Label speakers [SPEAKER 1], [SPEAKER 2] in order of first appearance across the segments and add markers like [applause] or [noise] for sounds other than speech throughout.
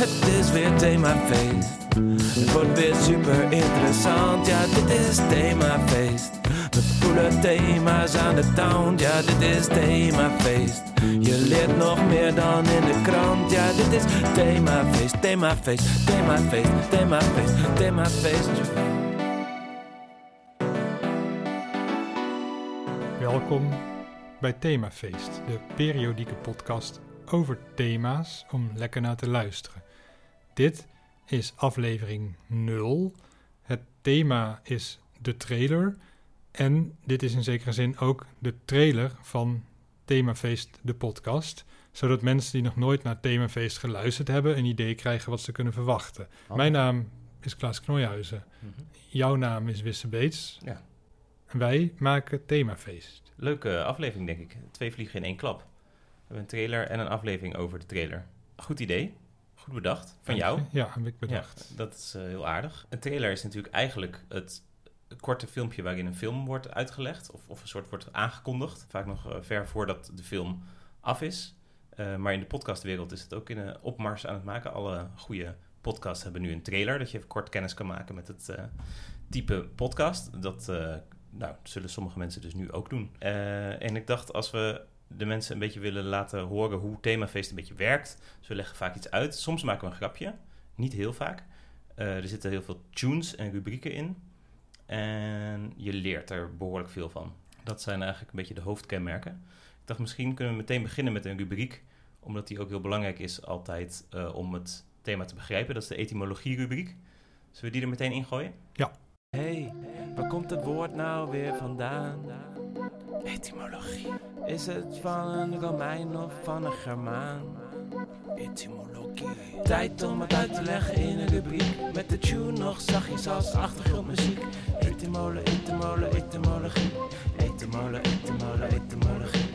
[SPEAKER 1] Het is weer themafeest. Het wordt weer super interessant. Ja, dit is themafeest. Met coole thema's aan de town. Ja, dit is themafeest. Je leert nog meer dan in de krant. Ja, dit is themafeest, themafeest, themafeest, themafeest, themafeest.
[SPEAKER 2] Welkom bij Themafeest, de periodieke podcast over thema's om lekker naar te luisteren. Dit is aflevering 0. Het thema is de trailer. En dit is in zekere zin ook de trailer van Themafeest, de podcast. Zodat mensen die nog nooit naar Themafeest geluisterd hebben, een idee krijgen wat ze kunnen verwachten. Mijn naam is Klaas Knoijhuizen.
[SPEAKER 3] Mhm.
[SPEAKER 2] Jouw naam is Wisse Beets.
[SPEAKER 3] Ja.
[SPEAKER 2] En wij maken Themafeest.
[SPEAKER 3] Leuke aflevering, denk ik. Twee vliegen in één klap. We hebben een trailer en een aflevering over de trailer. Goed idee. Goed bedacht. Van jou.
[SPEAKER 2] Ja, heb ik bedacht.
[SPEAKER 3] Ja, dat is eh, heel aardig. Een trailer is natuurlijk eigenlijk het korte filmpje waarin een film wordt uitgelegd. Of, of een soort wordt aangekondigd. Vaak nog eh, ver voordat de film af is. Eh, maar in de podcastwereld is het ook in een opmars aan het maken. Alle goede podcasts hebben nu een trailer. Dat je even kort kennis kan maken met het type podcast. Dat nou, zullen sommige mensen dus nu ook doen. En ik dacht, als we de mensen een beetje willen laten horen hoe Themafeest een beetje werkt. Ze leggen vaak iets uit. Soms maken we een grapje. Niet heel vaak. Eh, er zitten heel veel tunes en rubrieken in. En je leert er behoorlijk veel van. Dat zijn eigenlijk een beetje de hoofdkenmerken. Ik dacht, misschien kunnen we meteen beginnen met een rubriek. Omdat die ook heel belangrijk is altijd eh, om het thema te begrijpen. Dat is de etymologie-rubriek. Zullen we die er meteen ingooien?
[SPEAKER 1] Hey, waar komt het woord nou weer vandaan? Etymologie. Is het van een Romein of van een Germaan? Etymologie. Tijd om het uit te leggen in een rubriek. Met de tune nog zachtjes als achtergrondmuziek. Etymole, etymole, etymologie. Etymole, etymole, etymologie.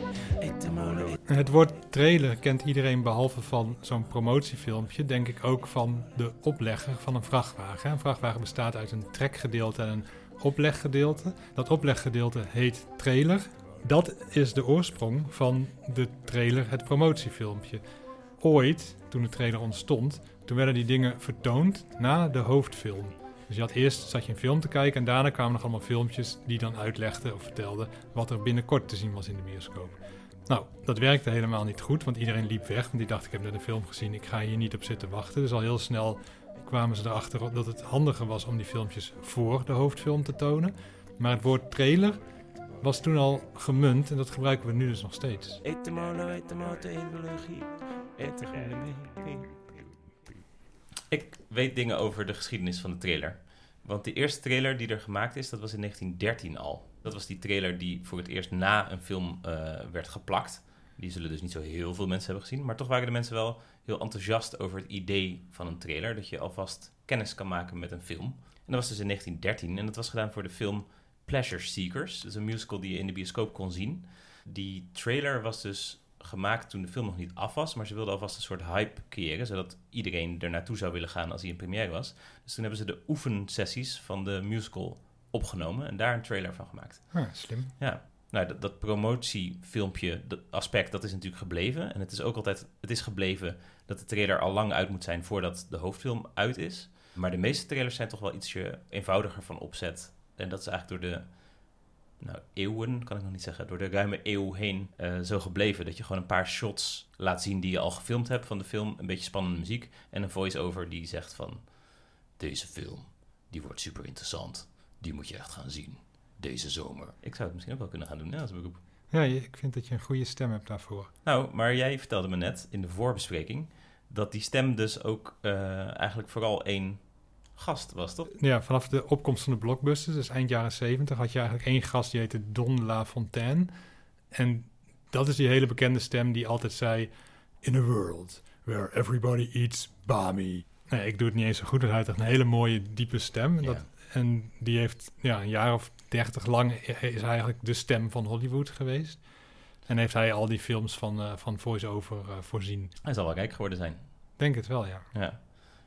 [SPEAKER 2] Het woord trailer kent iedereen behalve van zo'n promotiefilmpje, denk ik ook van de oplegger van een vrachtwagen. Een vrachtwagen bestaat uit een trekgedeelte en een opleggedeelte. Dat opleggedeelte heet trailer. Dat is de oorsprong van de trailer, het promotiefilmpje. Ooit, toen de trailer ontstond, toen werden die dingen vertoond na de hoofdfilm. Dus je had eerst zat je een film te kijken en daarna kwamen nog allemaal filmpjes die dan uitlegden of vertelden wat er binnenkort te zien was in de bioscoop. Nou, dat werkte helemaal niet goed, want iedereen liep weg. Want die dacht, ik heb net een film gezien, ik ga hier niet op zitten wachten. Dus al heel snel kwamen ze erachter dat het handiger was om die filmpjes voor de hoofdfilm te tonen. Maar het woord trailer was toen al gemunt en dat gebruiken we nu dus nog steeds.
[SPEAKER 1] etymologie. Etymologie.
[SPEAKER 3] Ik weet dingen over de geschiedenis van de trailer. Want de eerste trailer die er gemaakt is, dat was in 1913 al. Dat was die trailer die voor het eerst na een film eh, werd geplakt. Die zullen dus niet zo heel veel mensen hebben gezien. Maar toch waren de mensen wel heel enthousiast over het idee van een trailer. Dat je alvast kennis kan maken met een film. En dat was dus in 1913. En dat was gedaan voor de film Pleasure Seekers. Dat is een musical die je in de bioscoop kon zien. Die trailer was dus gemaakt toen de film nog niet af was. Maar ze wilden alvast een soort hype creëren. Zodat iedereen er naartoe zou willen gaan als hij in première was. Dus toen hebben ze de oefensessies van de musical opgenomen. En daar een trailer van gemaakt.
[SPEAKER 2] Ah, slim.
[SPEAKER 3] Ja, nou, dat, dat promotiefilmpje, dat aspect, dat is natuurlijk gebleven. En het is ook altijd, het is gebleven dat de trailer al lang uit moet zijn voordat de hoofdfilm uit is. Maar de meeste trailers zijn toch wel ietsje eenvoudiger van opzet. En dat is eigenlijk door de nou, eeuwen, kan ik nog niet zeggen, door de ruime eeuw heen eh, zo gebleven. Dat je gewoon een paar shots laat zien die je al gefilmd hebt van de film. Een beetje spannende muziek. En een voice-over die zegt van, deze film, die wordt super interessant. Die moet je echt gaan zien deze zomer. Ik zou het misschien ook wel kunnen gaan doen hè, als beroep.
[SPEAKER 2] Ja, ik vind dat je een goede stem hebt daarvoor.
[SPEAKER 3] Nou, maar jij vertelde me net in de voorbespreking dat die stem dus ook eh, eigenlijk vooral één gast was, toch?
[SPEAKER 2] Ja, vanaf de opkomst van de blockbusters, dus eind jaren 70, had je eigenlijk één gast die heette Don La Fontaine. En dat is die hele bekende stem die altijd zei: In a world where everybody eats bami. Nee, ik doe het niet eens zo goed. Hij had echt een hele mooie, diepe stem.
[SPEAKER 3] Ja.
[SPEAKER 2] dat, en die heeft ja, een jaar of dertig lang is eigenlijk de stem van Hollywood geweest. En heeft hij al die films van, eh, van voice-over eh, voorzien.
[SPEAKER 3] Hij zal wel rijk geworden zijn.
[SPEAKER 2] Denk het wel, ja.
[SPEAKER 3] Ja.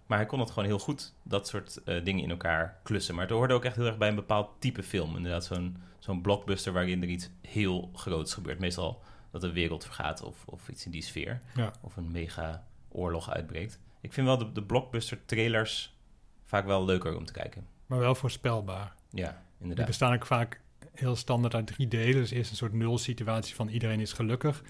[SPEAKER 3] Maar hij kon het gewoon heel goed, dat soort eh, dingen in elkaar klussen. Maar het hoorde ook echt heel erg bij een bepaald type film. Inderdaad, zo'n zo'n blockbuster waarin er iets heel groots gebeurt. Meestal dat de wereld vergaat of, of iets in die sfeer.
[SPEAKER 2] Ja.
[SPEAKER 3] Of een mega oorlog uitbreekt. Ik vind wel de, de blockbuster trailers vaak wel leuker om te kijken.
[SPEAKER 2] Maar wel voorspelbaar.
[SPEAKER 3] Ja,
[SPEAKER 2] Die
[SPEAKER 3] inderdaad.
[SPEAKER 2] bestaan ook vaak heel standaard uit drie delen. Dus eerst een soort nul-situatie van iedereen is gelukkig.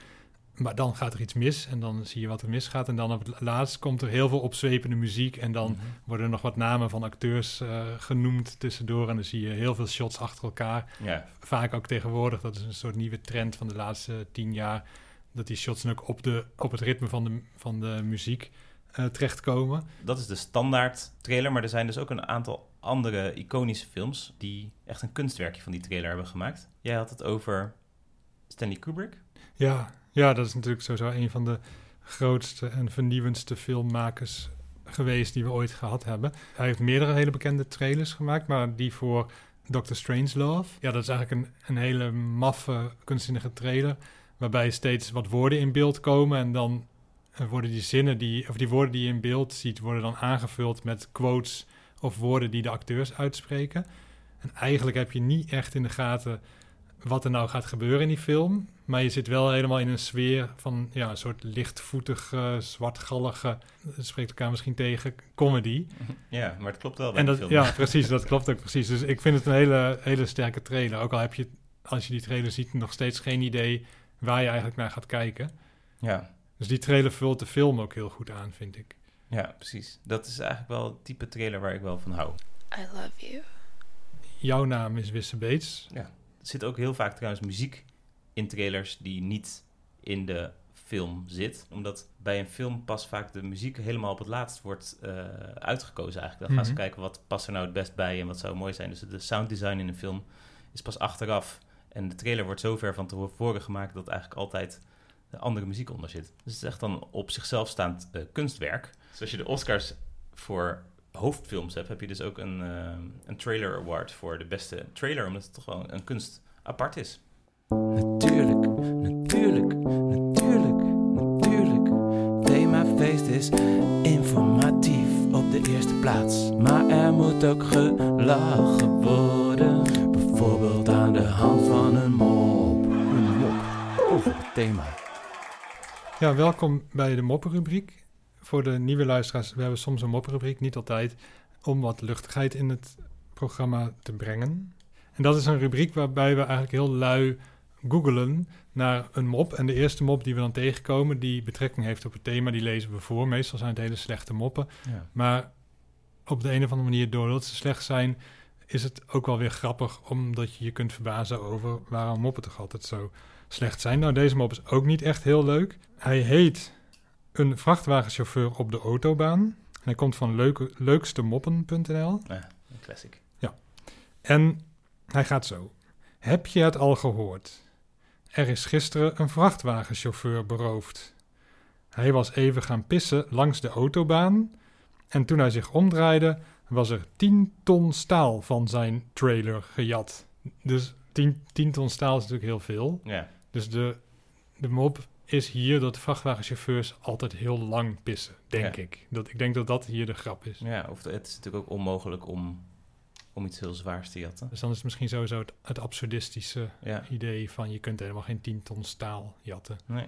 [SPEAKER 2] Maar dan gaat er iets mis en dan zie je wat er misgaat. En dan op het laatst komt er heel veel opzwepende muziek. En dan
[SPEAKER 3] Mhm.
[SPEAKER 2] worden er nog wat namen van acteurs eh, genoemd tussendoor. En dan zie je heel veel shots achter elkaar. Vaak ook tegenwoordig, dat is een soort nieuwe trend van de laatste tien jaar. Dat die shots ook op, de, op het ritme van de, van de muziek eh, terechtkomen.
[SPEAKER 3] dat is de standaard trailer. Maar er zijn dus ook een aantal andere iconische films... die echt een kunstwerkje van die trailer hebben gemaakt. Jij had het over Stanley Kubrick.
[SPEAKER 2] Ja, ja, dat is natuurlijk sowieso een van de grootste en vernieuwendste filmmakers geweest die we ooit gehad hebben. Hij heeft meerdere hele bekende trailers gemaakt, maar die voor Doctor Strangelove, ja, dat is eigenlijk een, een hele maffe, kunstzinnige trailer, waarbij steeds wat woorden in beeld komen en dan worden die zinnen, die, of die woorden die je in beeld ziet, worden dan aangevuld met quotes of woorden die de acteurs uitspreken. En eigenlijk heb je niet echt in de gaten wat er nou gaat gebeuren in die film. Maar je zit wel helemaal in een sfeer van ja, een soort lichtvoetige, zwartgallige, dat spreekt elkaar misschien tegen, comedy. [laughs]
[SPEAKER 3] Ja, maar het klopt wel bij
[SPEAKER 2] En
[SPEAKER 3] de
[SPEAKER 2] dat,
[SPEAKER 3] film.
[SPEAKER 2] ja, precies, dat klopt ook precies. Dus ik vind het een hele, hele sterke trailer. Ook al heb je, als je die trailer ziet, nog steeds geen idee waar je eigenlijk naar gaat kijken.
[SPEAKER 3] ja.
[SPEAKER 2] Dus die trailer vult de film ook heel goed aan, vind ik.
[SPEAKER 3] Ja, precies. Dat is eigenlijk wel het type trailer waar ik wel van hou.
[SPEAKER 4] I love you.
[SPEAKER 2] Jouw naam is Wisse Beets.
[SPEAKER 3] Er zit ook heel vaak trouwens muziek in trailers die niet in de film zit. Omdat bij een film pas vaak de muziek helemaal op het laatst wordt eh, uitgekozen eigenlijk. Dan gaan ze
[SPEAKER 2] Mhm.
[SPEAKER 3] kijken wat past er nou het best bij en wat zou mooi zijn. Dus de sounddesign in een film is pas achteraf. En de trailer wordt zo ver van tevoren gemaakt dat eigenlijk altijd de andere muziek onder zit. Dus het is echt dan op zichzelf staand eh, kunstwerk. Dus als je de Oscars voor hoofdfilms hebt, heb je dus ook een, eh, een trailer award voor de beste trailer, omdat het toch wel een kunst apart is.
[SPEAKER 1] Natuurlijk, natuurlijk, natuurlijk, natuurlijk. Themafeest is informatief op de eerste plaats. Maar er moet ook gelachen worden. Bijvoorbeeld aan de hand van een mop. Een mop over het thema.
[SPEAKER 2] Ja, welkom bij de moppenrubriek. Voor de nieuwe luisteraars, we hebben soms een moppenrubriek, niet altijd, om wat luchtigheid in het programma te brengen. En dat is een rubriek waarbij we eigenlijk heel lui googelen naar een mop. En de eerste mop die we dan tegenkomen, die betrekking heeft op het thema, die lezen we voor. Meestal zijn het hele slechte moppen.
[SPEAKER 3] Ja.
[SPEAKER 2] Maar op de een of andere manier, doordat ze slecht zijn, is het ook wel weer grappig, omdat je je kunt verbazen over waarom moppen toch altijd zo slecht zijn. Nou, deze mop is ook niet echt heel leuk. Hij heet Een vrachtwagenchauffeur op de autobaan. En hij komt van leuke, leukstemoppen.nl.
[SPEAKER 3] Ja, een classic.
[SPEAKER 2] En hij gaat zo. Heb je het al gehoord? Er is gisteren een vrachtwagenchauffeur beroofd. Hij was even gaan pissen langs de autobaan. En toen hij zich omdraaide, was er 10 ton staal van zijn trailer gejat. Dus 10, 10 ton staal is natuurlijk heel veel.
[SPEAKER 3] Ja,
[SPEAKER 2] Dus de, de mop is hier dat vrachtwagenchauffeurs altijd heel lang pissen, denk
[SPEAKER 3] Ja.
[SPEAKER 2] ik. Dat, ik denk dat dat hier de grap is.
[SPEAKER 3] ja of het is natuurlijk ook onmogelijk om, om iets heel zwaars te jatten.
[SPEAKER 2] Dus dan is het misschien sowieso het, het absurdistische
[SPEAKER 3] Ja,
[SPEAKER 2] idee van je kunt helemaal geen 10 ton staal jatten.
[SPEAKER 3] nee.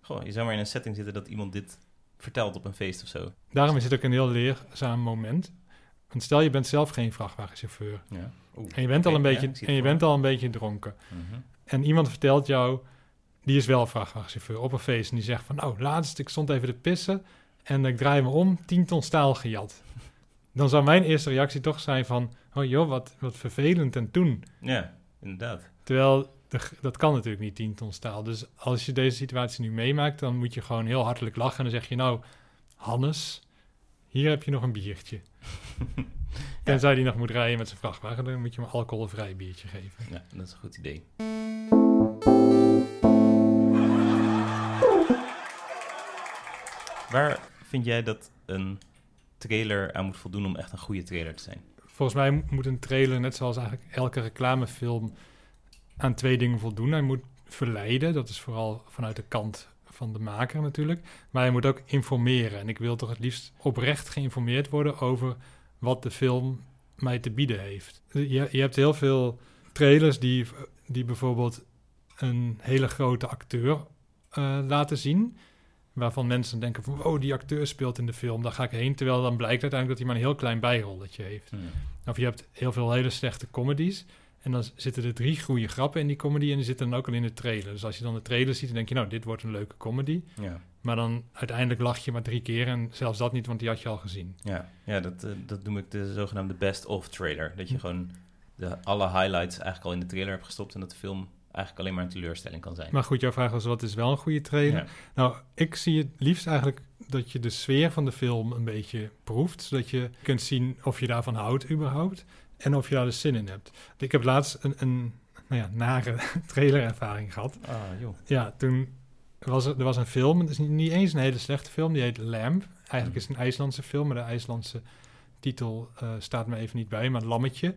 [SPEAKER 3] Goh, je zou maar in een setting zitten dat iemand dit vertelt op een feest of zo.
[SPEAKER 2] Daarom is het ook een heel leerzaam moment. Want stel je bent zelf geen vrachtwagenchauffeur
[SPEAKER 3] Ja. Oeh,
[SPEAKER 2] en je bent, al, een beetje, en je bent al een beetje dronken.
[SPEAKER 3] Mhm.
[SPEAKER 2] En iemand vertelt jou, die is wel vrachtwagenchauffeur op een feest. En die zegt van, nou, laatst, ik stond even te pissen en ik draai me om, 10 ton staal gejat. Dan zou mijn eerste reactie toch zijn van, oh joh, wat, wat vervelend en toen.
[SPEAKER 3] Ja, inderdaad.
[SPEAKER 2] Terwijl, de, dat kan natuurlijk niet 10 ton staal. Dus als je deze situatie nu meemaakt, dan moet je gewoon heel hartelijk lachen. En dan zeg je, nou, Hannes, hier heb je nog een biertje. [laughs] Tenzij die nog moet rijden met zijn vrachtwagen, dan moet je hem alcoholvrij biertje geven.
[SPEAKER 3] Ja, dat is een goed idee. Waar vind jij dat een trailer aan moet voldoen om echt een goede trailer te zijn?
[SPEAKER 2] Volgens mij mo- moet een trailer, net zoals eigenlijk elke reclamefilm, aan twee dingen voldoen. Hij moet verleiden, dat is vooral vanuit de kant van de maker natuurlijk. Maar hij moet ook informeren. En ik wil toch het liefst oprecht geïnformeerd worden over wat de film mij te bieden heeft. Je, je hebt heel veel trailers die, die bijvoorbeeld een hele grote acteur eh, laten zien. Waarvan mensen denken van... wow, die acteur speelt in de film, daar ga ik heen. Terwijl dan blijkt uiteindelijk dat hij maar een heel klein bijrolletje heeft. Of je hebt heel veel hele slechte comedies... En dan zitten er drie goede grappen in die comedy en die zitten dan ook al in de trailer. Dus als je dan de trailer ziet, dan denk je, nou, dit wordt een leuke comedy.
[SPEAKER 3] Ja.
[SPEAKER 2] Maar dan uiteindelijk lach je maar drie keer en zelfs dat niet, want die had je al gezien.
[SPEAKER 3] Ja, ja dat, eh, dat noem ik de zogenaamde best-of trailer. Dat je
[SPEAKER 2] Hm.
[SPEAKER 3] gewoon de, alle highlights eigenlijk al in de trailer hebt gestopt... en dat de film eigenlijk alleen maar een teleurstelling kan zijn.
[SPEAKER 2] Maar goed, jouw vraag was, wat is wel een goede trailer?
[SPEAKER 3] ja.
[SPEAKER 2] Nou, ik zie het liefst eigenlijk dat je de sfeer van de film een beetje proeft. Zodat je kunt zien of je daarvan houdt überhaupt. En of je daar dus zin in hebt. Ik heb laatst een, een nou ja, nare [laughs] trailerervaring gehad.
[SPEAKER 3] Ah, joh.
[SPEAKER 2] Ja, toen was er, er was een film. Het is niet, eens een hele slechte film. Die heet Lamb. Eigenlijk
[SPEAKER 3] Mhm.
[SPEAKER 2] is het een IJslandse film. Maar de IJslandse titel eh, staat me even niet bij. Maar Lammetje.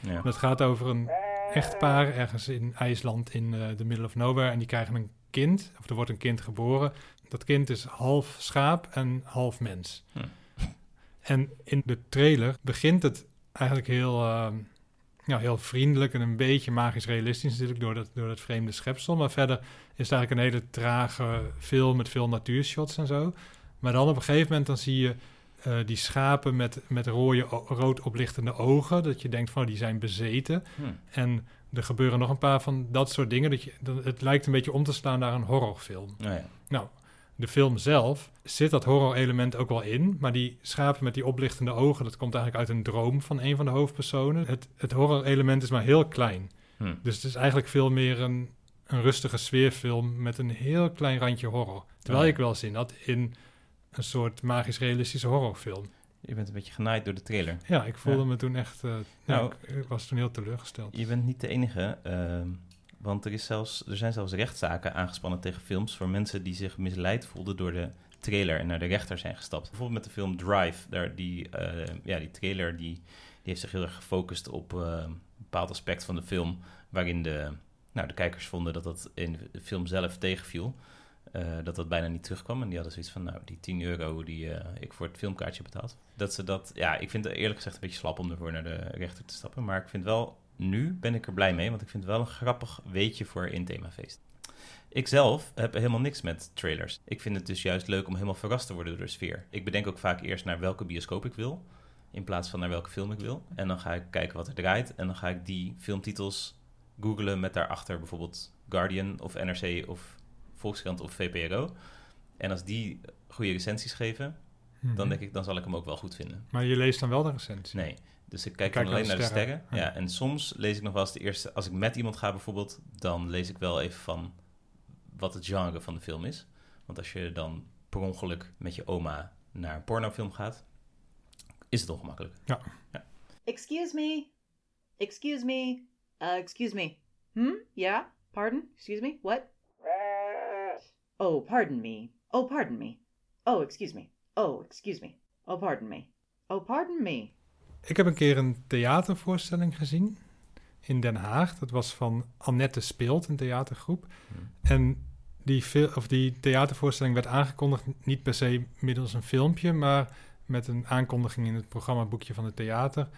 [SPEAKER 3] Ja.
[SPEAKER 2] Dat gaat over een echtpaar ergens in IJsland in eh the middle of nowhere. En die krijgen een kind, of er wordt een kind geboren. Dat kind is half schaap en half mens.
[SPEAKER 3] Hm.
[SPEAKER 2] En in de trailer begint het eigenlijk heel, ehm, ja, heel vriendelijk en een beetje magisch realistisch natuurlijk door dat, door dat vreemde schepsel. Maar verder is het eigenlijk een hele trage film met veel natuurshots en zo. Maar dan op een gegeven moment dan zie je eh, die schapen met, met rode, rood oplichtende ogen. Dat je denkt van, die zijn bezeten.
[SPEAKER 3] Hm.
[SPEAKER 2] En er gebeuren nog een paar van dat soort dingen. Dat je, dat, het lijkt een beetje om te slaan naar een horrorfilm.
[SPEAKER 3] Nou ja.
[SPEAKER 2] Nou, de film zelf zit dat horror-element ook wel in. Maar die schapen met die oplichtende ogen, dat komt eigenlijk uit een droom van een van de hoofdpersonen. Het, het horror-element is maar heel klein.
[SPEAKER 3] Hm.
[SPEAKER 2] Dus het is eigenlijk veel meer een, een rustige sfeerfilm met een heel klein randje horror. Terwijl
[SPEAKER 3] Ja.
[SPEAKER 2] ik wel zin had in een soort magisch-realistische horrorfilm.
[SPEAKER 3] Je bent een beetje genaaid door de trailer.
[SPEAKER 2] Ja, ik voelde
[SPEAKER 3] Ja.
[SPEAKER 2] me toen echt... eh,
[SPEAKER 3] Nou,
[SPEAKER 2] ik, ik was toen heel teleurgesteld.
[SPEAKER 3] Je bent niet de enige, ehm, want er, is zelfs, er zijn zelfs rechtszaken aangespannen tegen films voor mensen die zich misleid voelden door de trailer en naar de rechter zijn gestapt. Bijvoorbeeld met de film Drive, daar die, eh, ja, die trailer die, die heeft zich heel erg gefocust op eh, een bepaald aspect van de film, waarin de, nou, de kijkers vonden dat dat in de film zelf tegenviel. Eh, dat dat bijna niet terugkwam. En die hadden zoiets van, nou, die 10 euro die eh, ik voor het filmkaartje betaald. Dat ze dat, ja, ik vind het eerlijk gezegd een beetje slap om ervoor naar de rechter te stappen. Maar ik vind wel, nu ben ik er blij mee, want ik vind het wel een grappig weetje voor in themafeest. Ik zelf heb helemaal niks met trailers. Ik vind het dus juist leuk om helemaal verrast te worden door de sfeer. Ik bedenk ook vaak eerst naar welke bioscoop ik wil, in plaats van naar welke film ik wil. En dan ga ik kijken wat er draait en dan ga ik die filmtitels googlen met daarachter bijvoorbeeld Guardian of NRC of Volkskrant of VPRO. En als die goede recensies geven, dan
[SPEAKER 2] Mhm.
[SPEAKER 3] denk ik, dan zal ik hem ook wel goed vinden.
[SPEAKER 2] Maar je leest dan wel de recensie?
[SPEAKER 3] Nee, dus ik kijk,
[SPEAKER 2] Kijk
[SPEAKER 3] alleen
[SPEAKER 2] naar
[SPEAKER 3] naar
[SPEAKER 2] de
[SPEAKER 3] sterren.
[SPEAKER 2] sterren.
[SPEAKER 3] Ja. en soms lees ik nog wel eens de eerste... Als ik met iemand ga bijvoorbeeld, dan lees ik wel even van wat het genre van de film is. Want als je dan per ongeluk met je oma naar een pornofilm gaat, is het ongemakkelijk.
[SPEAKER 4] Excuse me. Excuse me. Uh, excuse me. Hmm? Yeah? Pardon? Excuse me? What? Oh, pardon me. Oh, pardon me. Oh, excuse me. Oh, excuse me. Oh, pardon me. Oh, pardon me.
[SPEAKER 2] Ik heb een keer een theatervoorstelling gezien in Den Haag. Dat was van Annette Speelt, een theatergroep. En die, of die theatervoorstelling werd aangekondigd niet per se middels een filmpje, maar met een aankondiging in het programmaboekje van het theater,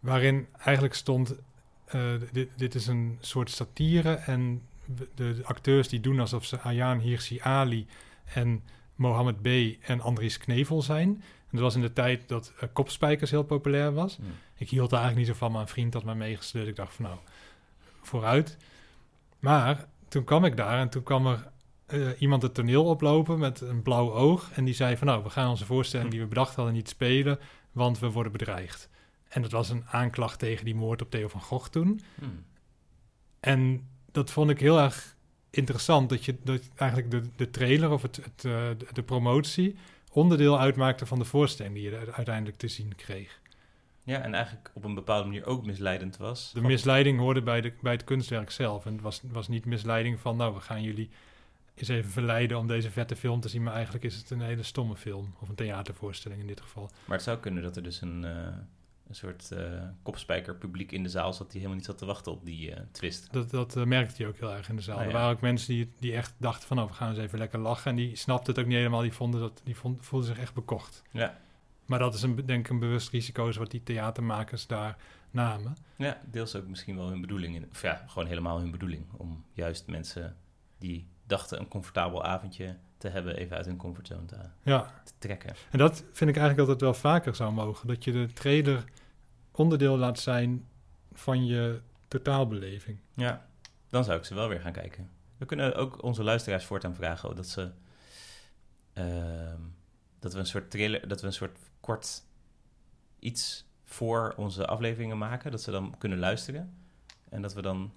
[SPEAKER 2] waarin eigenlijk stond, eh, dit, dit is een soort satire en de, de acteurs die doen alsof ze Ayaan Hirsi Ali en Mohammed B. en Andries Knevel zijn. En dat was in de tijd dat eh, kopspijkers heel populair was. Ik hield er eigenlijk niet zo van, maar een vriend had mij meegesleurd. Ik dacht van nou, vooruit. Maar toen kwam ik daar en toen kwam er eh, iemand het toneel oplopen met een blauw oog. En die zei van nou, we gaan onze voorstelling die we bedacht hadden niet spelen, want we worden bedreigd. En dat was een aanklacht tegen die moord op Theo van Gogh toen.
[SPEAKER 3] Hmm.
[SPEAKER 2] En dat vond ik heel erg interessant, dat je dat eigenlijk de, de trailer of het, het, eh, de, promotie onderdeel uitmaakte van de voorstelling die je er uiteindelijk te zien kreeg.
[SPEAKER 3] Ja, en eigenlijk op een bepaalde manier ook misleidend was.
[SPEAKER 2] De misleiding hoorde bij, de, bij het kunstwerk zelf. En het was, was niet misleiding van, nou, we gaan jullie eens even verleiden om deze vette film te zien. Maar eigenlijk is het een hele stomme film. Of een theatervoorstelling in dit geval.
[SPEAKER 3] Maar het zou kunnen dat er dus een, eh, een soort eh kopspijker publiek in de zaal zat die helemaal niet zat te wachten op die eh, twist.
[SPEAKER 2] Dat, dat eh, merkte je ook heel erg in de zaal.
[SPEAKER 3] Ah, ja.
[SPEAKER 2] Er waren ook mensen die, die echt dachten van, nou, we gaan eens even lekker lachen. En die snapten het ook niet helemaal. Die, vonden dat, die vond, voelden zich echt bekocht.
[SPEAKER 3] Ja,
[SPEAKER 2] Maar dat is een, denk ik een bewust risico is wat die theatermakers daar namen.
[SPEAKER 3] ja deels ook misschien wel hun bedoeling. In, of ja, gewoon helemaal hun bedoeling. Om juist mensen die dachten een comfortabel avondje te hebben even uit hun comfortzone te,
[SPEAKER 2] Ja,
[SPEAKER 3] te trekken.
[SPEAKER 2] en dat vind ik eigenlijk het wel vaker zou mogen. Dat je de trailer onderdeel laat zijn van je totaalbeleving.
[SPEAKER 3] Ja, dan zou ik ze wel weer gaan kijken. We kunnen ook onze luisteraars voortaan vragen dat ze ehm, dat we een soort trailer, dat we een soort kort iets voor onze afleveringen maken, dat ze dan kunnen luisteren en dat we dan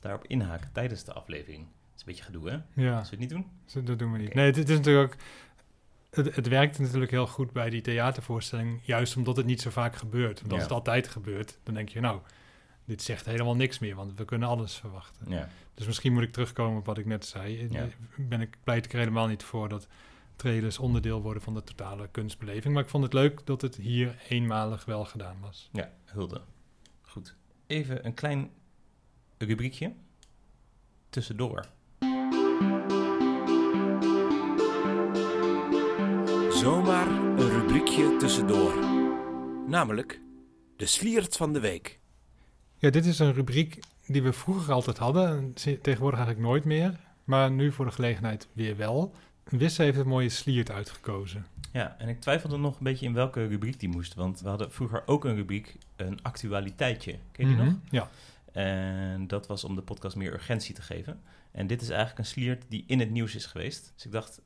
[SPEAKER 3] daarop inhaken tijdens de aflevering. Dat is een beetje gedoe, hè?
[SPEAKER 2] Ja,
[SPEAKER 3] Als we het niet doen?
[SPEAKER 2] dat doen we niet. Nee, het is natuurlijk ook... Het, het werkt natuurlijk heel goed bij die theatervoorstelling, juist omdat het niet zo vaak gebeurt. Want als
[SPEAKER 3] Ja.
[SPEAKER 2] het altijd gebeurt, dan denk je, nou, dit zegt helemaal niks meer, want we kunnen alles verwachten.
[SPEAKER 3] Ja.
[SPEAKER 2] Dus misschien moet ik terugkomen op wat ik net zei.
[SPEAKER 3] Ja.
[SPEAKER 2] Ben ik, pleit ik er helemaal niet voor dat trailers onderdeel worden van de totale kunstbeleving. Maar ik vond het leuk dat het hier eenmalig wel gedaan was.
[SPEAKER 3] Ja, hulde. Goed. Even een klein rubriekje. Tussendoor.
[SPEAKER 1] Zomaar een rubriekje tussendoor. Namelijk de sliert van de week.
[SPEAKER 2] Ja, dit is een rubriek die we vroeger altijd hadden. Tegenwoordig eigenlijk nooit meer. Maar nu voor de gelegenheid weer wel. Wisse heeft een mooie sliert uitgekozen.
[SPEAKER 3] Ja, en ik twijfelde nog een beetje in welke rubriek die moest. Want we hadden vroeger ook een rubriek, een actualiteitje. Ken je die
[SPEAKER 2] Mhm,
[SPEAKER 3] nog?
[SPEAKER 2] Ja.
[SPEAKER 3] En dat was om de podcast meer urgentie te geven. En dit is eigenlijk een sliert die in het nieuws is geweest. Dus ik dacht,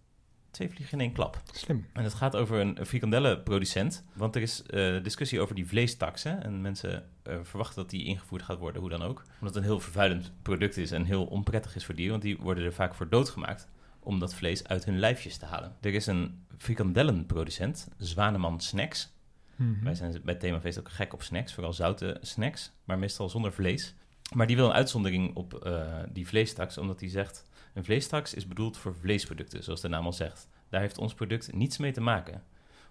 [SPEAKER 3] twee vliegen in één klap.
[SPEAKER 2] Slim.
[SPEAKER 3] En het gaat over een, frikandellenproducent. Want er is eh, discussie over die vleestaks. Hè? En mensen eh, verwachten dat die ingevoerd gaat worden, hoe dan ook. Omdat het een heel vervuilend product is en heel onprettig is voor dieren. Want die worden er vaak voor doodgemaakt om dat vlees uit hun lijfjes te halen. Er is een frikandellenproducent, Zwaneman Snacks.
[SPEAKER 2] Mhm.
[SPEAKER 3] Wij zijn bij themafeest ook gek op snacks, vooral zoute snacks, maar meestal zonder vlees. Maar die wil een uitzondering op eh, die vleestaks, omdat hij zegt... een vleestaks is bedoeld voor vleesproducten, zoals de naam al zegt. Daar heeft ons product niets mee te maken.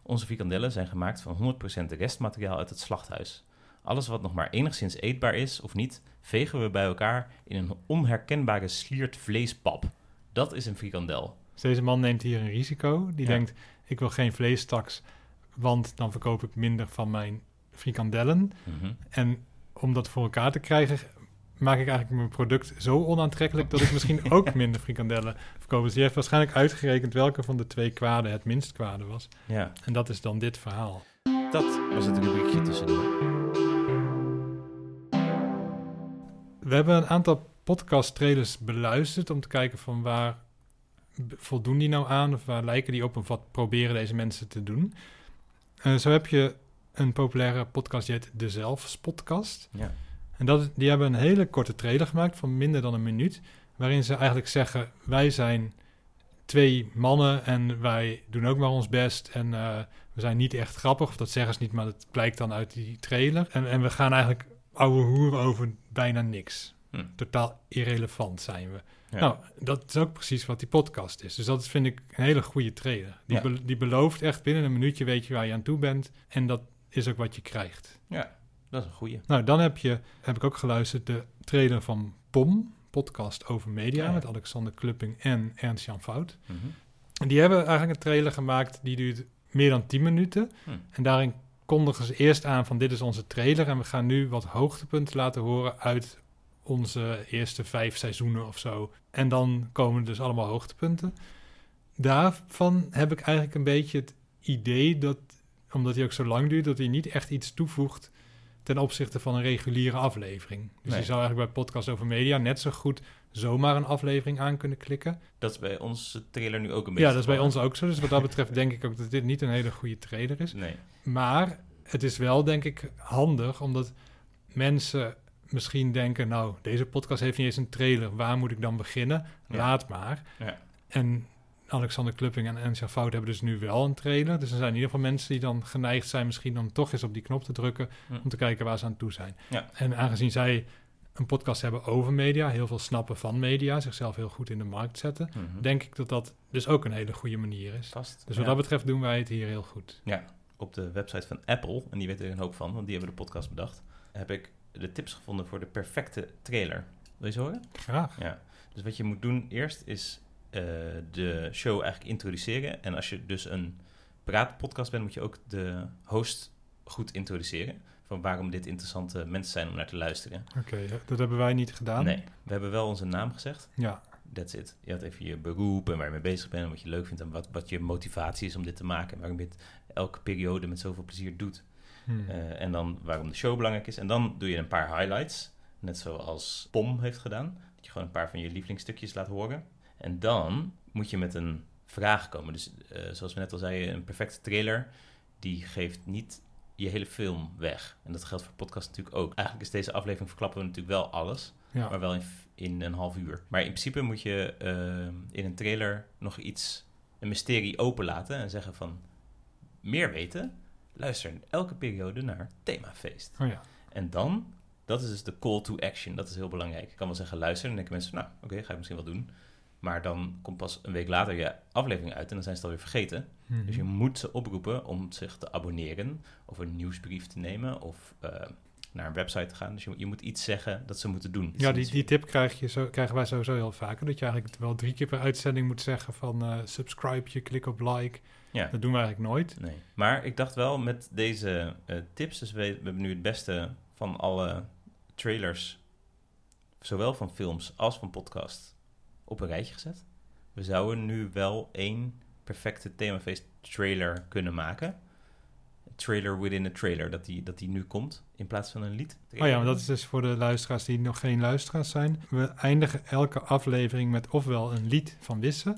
[SPEAKER 3] Onze frikandellen zijn gemaakt van 100% restmateriaal uit het slachthuis. Alles wat nog maar enigszins eetbaar is of niet, vegen we bij elkaar in een onherkenbare sliert vleespap. Dat is een frikandel.
[SPEAKER 2] Dus deze man neemt hier een risico. Die
[SPEAKER 3] Ja.
[SPEAKER 2] denkt, ik wil geen vleestaks, want dan verkoop ik minder van mijn frikandellen.
[SPEAKER 3] Mhm.
[SPEAKER 2] En om dat voor elkaar te krijgen, maak ik eigenlijk mijn product zo onaantrekkelijk dat ik misschien ook [laughs] minder frikandellen verkoop. Dus die heeft waarschijnlijk uitgerekend welke van de twee kwaden het minst kwade was.
[SPEAKER 3] Ja,
[SPEAKER 2] En dat is dan dit verhaal.
[SPEAKER 3] dat was het rubriekje tussendoor.
[SPEAKER 2] We hebben een aantal podcast trailers beluisterd om te kijken van waar voldoen die nou aan of waar lijken die op of wat proberen deze mensen te doen. Eh, zo heb je een populaire podcast, die heet De Zelfs Podcast.
[SPEAKER 3] Ja.
[SPEAKER 2] En dat, die hebben een hele korte trailer gemaakt van minder dan een minuut, waarin ze eigenlijk zeggen, wij zijn twee mannen en wij doen ook maar ons best en eh, we zijn niet echt grappig, of dat zeggen ze niet, maar dat blijkt dan uit die trailer. En, en we gaan eigenlijk ouwe hoeren over bijna niks.
[SPEAKER 3] Hm.
[SPEAKER 2] Totaal irrelevant zijn we.
[SPEAKER 3] Ja.
[SPEAKER 2] Nou, dat is ook precies wat die podcast is. Dus dat is, vind ik een hele goede trailer. Die,
[SPEAKER 3] Ja.
[SPEAKER 2] be- die belooft echt binnen een minuutje weet je waar je aan toe bent. En dat is ook wat je krijgt.
[SPEAKER 3] ja, dat is een goeie.
[SPEAKER 2] Nou, dan heb, je, heb ik ook geluisterd de trailer van POM, podcast over media,
[SPEAKER 3] Ja, ja.
[SPEAKER 2] met Alexander Klupping en Ernst-Jan Fout.
[SPEAKER 3] Mhm.
[SPEAKER 2] En die hebben eigenlijk een trailer gemaakt die duurt meer dan 10 minuten.
[SPEAKER 3] Hm.
[SPEAKER 2] En daarin kondigen ze eerst aan van dit is onze trailer en we gaan nu wat hoogtepunten laten horen uit onze eerste vijf seizoenen of zo. En dan komen dus allemaal hoogtepunten. Daarvan heb ik eigenlijk een beetje het idee dat, omdat hij ook zo lang duurt, dat hij niet echt iets toevoegt ten opzichte van een reguliere aflevering. Dus
[SPEAKER 3] Nee.
[SPEAKER 2] je zou eigenlijk bij podcast over media net zo goed zomaar een aflevering aan kunnen klikken.
[SPEAKER 3] Dat is bij onze trailer nu ook een beetje.
[SPEAKER 2] Ja, dat is bij ons ook zo. Dus wat dat betreft denk ik ook dat dit niet een hele goede trailer is.
[SPEAKER 3] Nee.
[SPEAKER 2] Maar het is wel, denk ik, handig, omdat mensen misschien denken... nou, deze podcast heeft niet eens een trailer. Waar moet ik dan beginnen?
[SPEAKER 3] Ja.
[SPEAKER 2] Laat maar.
[SPEAKER 3] Ja.
[SPEAKER 2] En Alexander Klupping en Ensja Fout hebben dus nu wel een trailer. Dus er zijn in ieder geval mensen die dan geneigd zijn... misschien om toch eens op die knop te drukken...
[SPEAKER 3] Hm.
[SPEAKER 2] om te kijken waar ze aan toe zijn.
[SPEAKER 3] Ja.
[SPEAKER 2] En aangezien zij een podcast hebben over media... heel veel snappen van media... zichzelf heel goed in de markt zetten...
[SPEAKER 3] Mhm.
[SPEAKER 2] denk ik dat dat dus ook een hele goede manier is.
[SPEAKER 3] Vast.
[SPEAKER 2] Dus
[SPEAKER 3] ja.
[SPEAKER 2] wat dat betreft doen wij het hier heel goed.
[SPEAKER 3] Ja, op de website van Apple, en die weten er een hoop van, want die hebben de podcast bedacht, heb ik de tips gevonden voor de perfecte trailer. Wil je ze horen?
[SPEAKER 2] Graag.
[SPEAKER 3] Ja. Dus wat je moet doen eerst is eh, de show eigenlijk introduceren. En als je dus een praatpodcast bent, moet je ook de host goed introduceren. Van waarom dit interessante mensen zijn om naar te luisteren.
[SPEAKER 2] Oké, dat hebben wij niet gedaan.
[SPEAKER 3] Nee, we hebben wel onze naam gezegd.
[SPEAKER 2] Ja,
[SPEAKER 3] That's it. Je had even je beroep en waar je mee bezig bent en wat je leuk vindt en wat, wat je motivatie is om dit te maken. En waarom je het elke periode met zoveel plezier doet.
[SPEAKER 2] Hmm.
[SPEAKER 3] Eh, en dan waarom de show belangrijk is. En dan doe je een paar highlights. Net zoals Pom heeft gedaan. Dat je gewoon een paar van je lievelingsstukjes laat horen. En dan moet je met een vraag komen. Dus eh, zoals we net al zeiden, een perfecte trailer... die geeft niet je hele film weg. En dat geldt voor podcast natuurlijk ook. Eigenlijk is deze aflevering verklappen we natuurlijk wel alles...
[SPEAKER 2] ja.
[SPEAKER 3] maar wel in, in een half uur. Maar in principe moet je eh, in een trailer nog iets, een mysterie openlaten en zeggen van meer weten. Luister elke periode naar themafeest.
[SPEAKER 2] Oh ja.
[SPEAKER 3] En dan, dat is dus de call to action. Dat is heel belangrijk. Ik kan wel zeggen luister en dan denken mensen, nou oké, ga ik misschien wel doen. Maar dan komt pas een week later je aflevering uit en dan zijn ze het alweer vergeten.
[SPEAKER 2] Mhm.
[SPEAKER 3] Dus je moet ze oproepen om zich te abonneren of een nieuwsbrief te nemen of eh, naar een website te gaan. Dus je, moet- je moet iets zeggen dat ze moeten doen.
[SPEAKER 2] Ja, die, die tip krijg je zo, krijgen wij sowieso heel vaak. Dat je eigenlijk wel drie keer per uitzending moet zeggen van eh, subscribe je, klik op like.
[SPEAKER 3] Ja.
[SPEAKER 2] Dat doen we eigenlijk nooit.
[SPEAKER 3] Nee. Maar ik dacht wel met deze eh, tips, dus we, we hebben nu het beste van alle trailers, zowel van films als van podcast, op een rijtje gezet. We zouden nu wel één perfecte themafeest trailer kunnen maken. Trailer within a trailer, dat die, dat die nu komt, in plaats van een lied.
[SPEAKER 2] Oh ja, maar dat is dus voor de luisteraars die nog geen luisteraars zijn. We eindigen elke aflevering met ofwel een lied van Wisse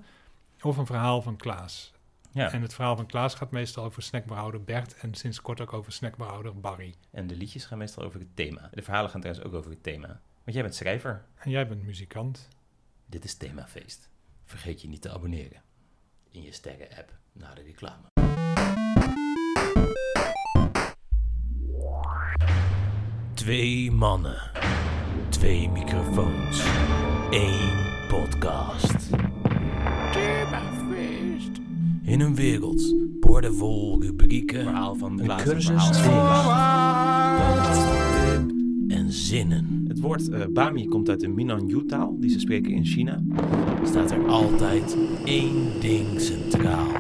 [SPEAKER 2] of een verhaal van Klaas.
[SPEAKER 3] Ja,
[SPEAKER 2] En het verhaal van Klaas gaat meestal over snackbehouder Bert en sinds kort ook over snackbehouder Barry.
[SPEAKER 3] en de liedjes gaan meestal over het thema. De verhalen gaan trouwens ook over het thema. Want jij bent schrijver.
[SPEAKER 2] En jij bent muzikant.
[SPEAKER 3] Dit is Themafeest. Vergeet je niet te abonneren. In je sterren-app na de reclame. Twee mannen. Twee microfoons. één podcast. Themafeest. In een wereld boordevol rubrieken. Verhaal van een cursus en zinnen. Het woord eh, Bami komt uit de Minangyu-taal, die ze spreken in China. Staat er altijd één ding centraal.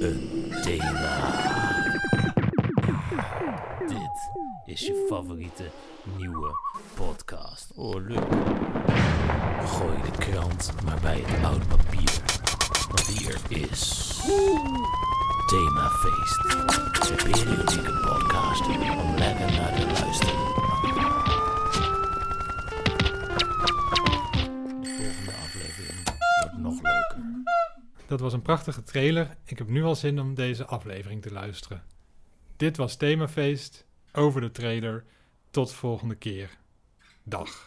[SPEAKER 3] Een thema. Dit is je favoriete nieuwe podcast. Oh, leuk. Gooi de krant maar bij het oude papier. Want hier is... Themafeest. De periodieke podcast om lekker naar te luisteren.
[SPEAKER 2] Dat was een prachtige trailer. Ik heb nu al zin om deze aflevering te luisteren. Dit was Themafeest over de trailer. Tot volgende keer. Dag.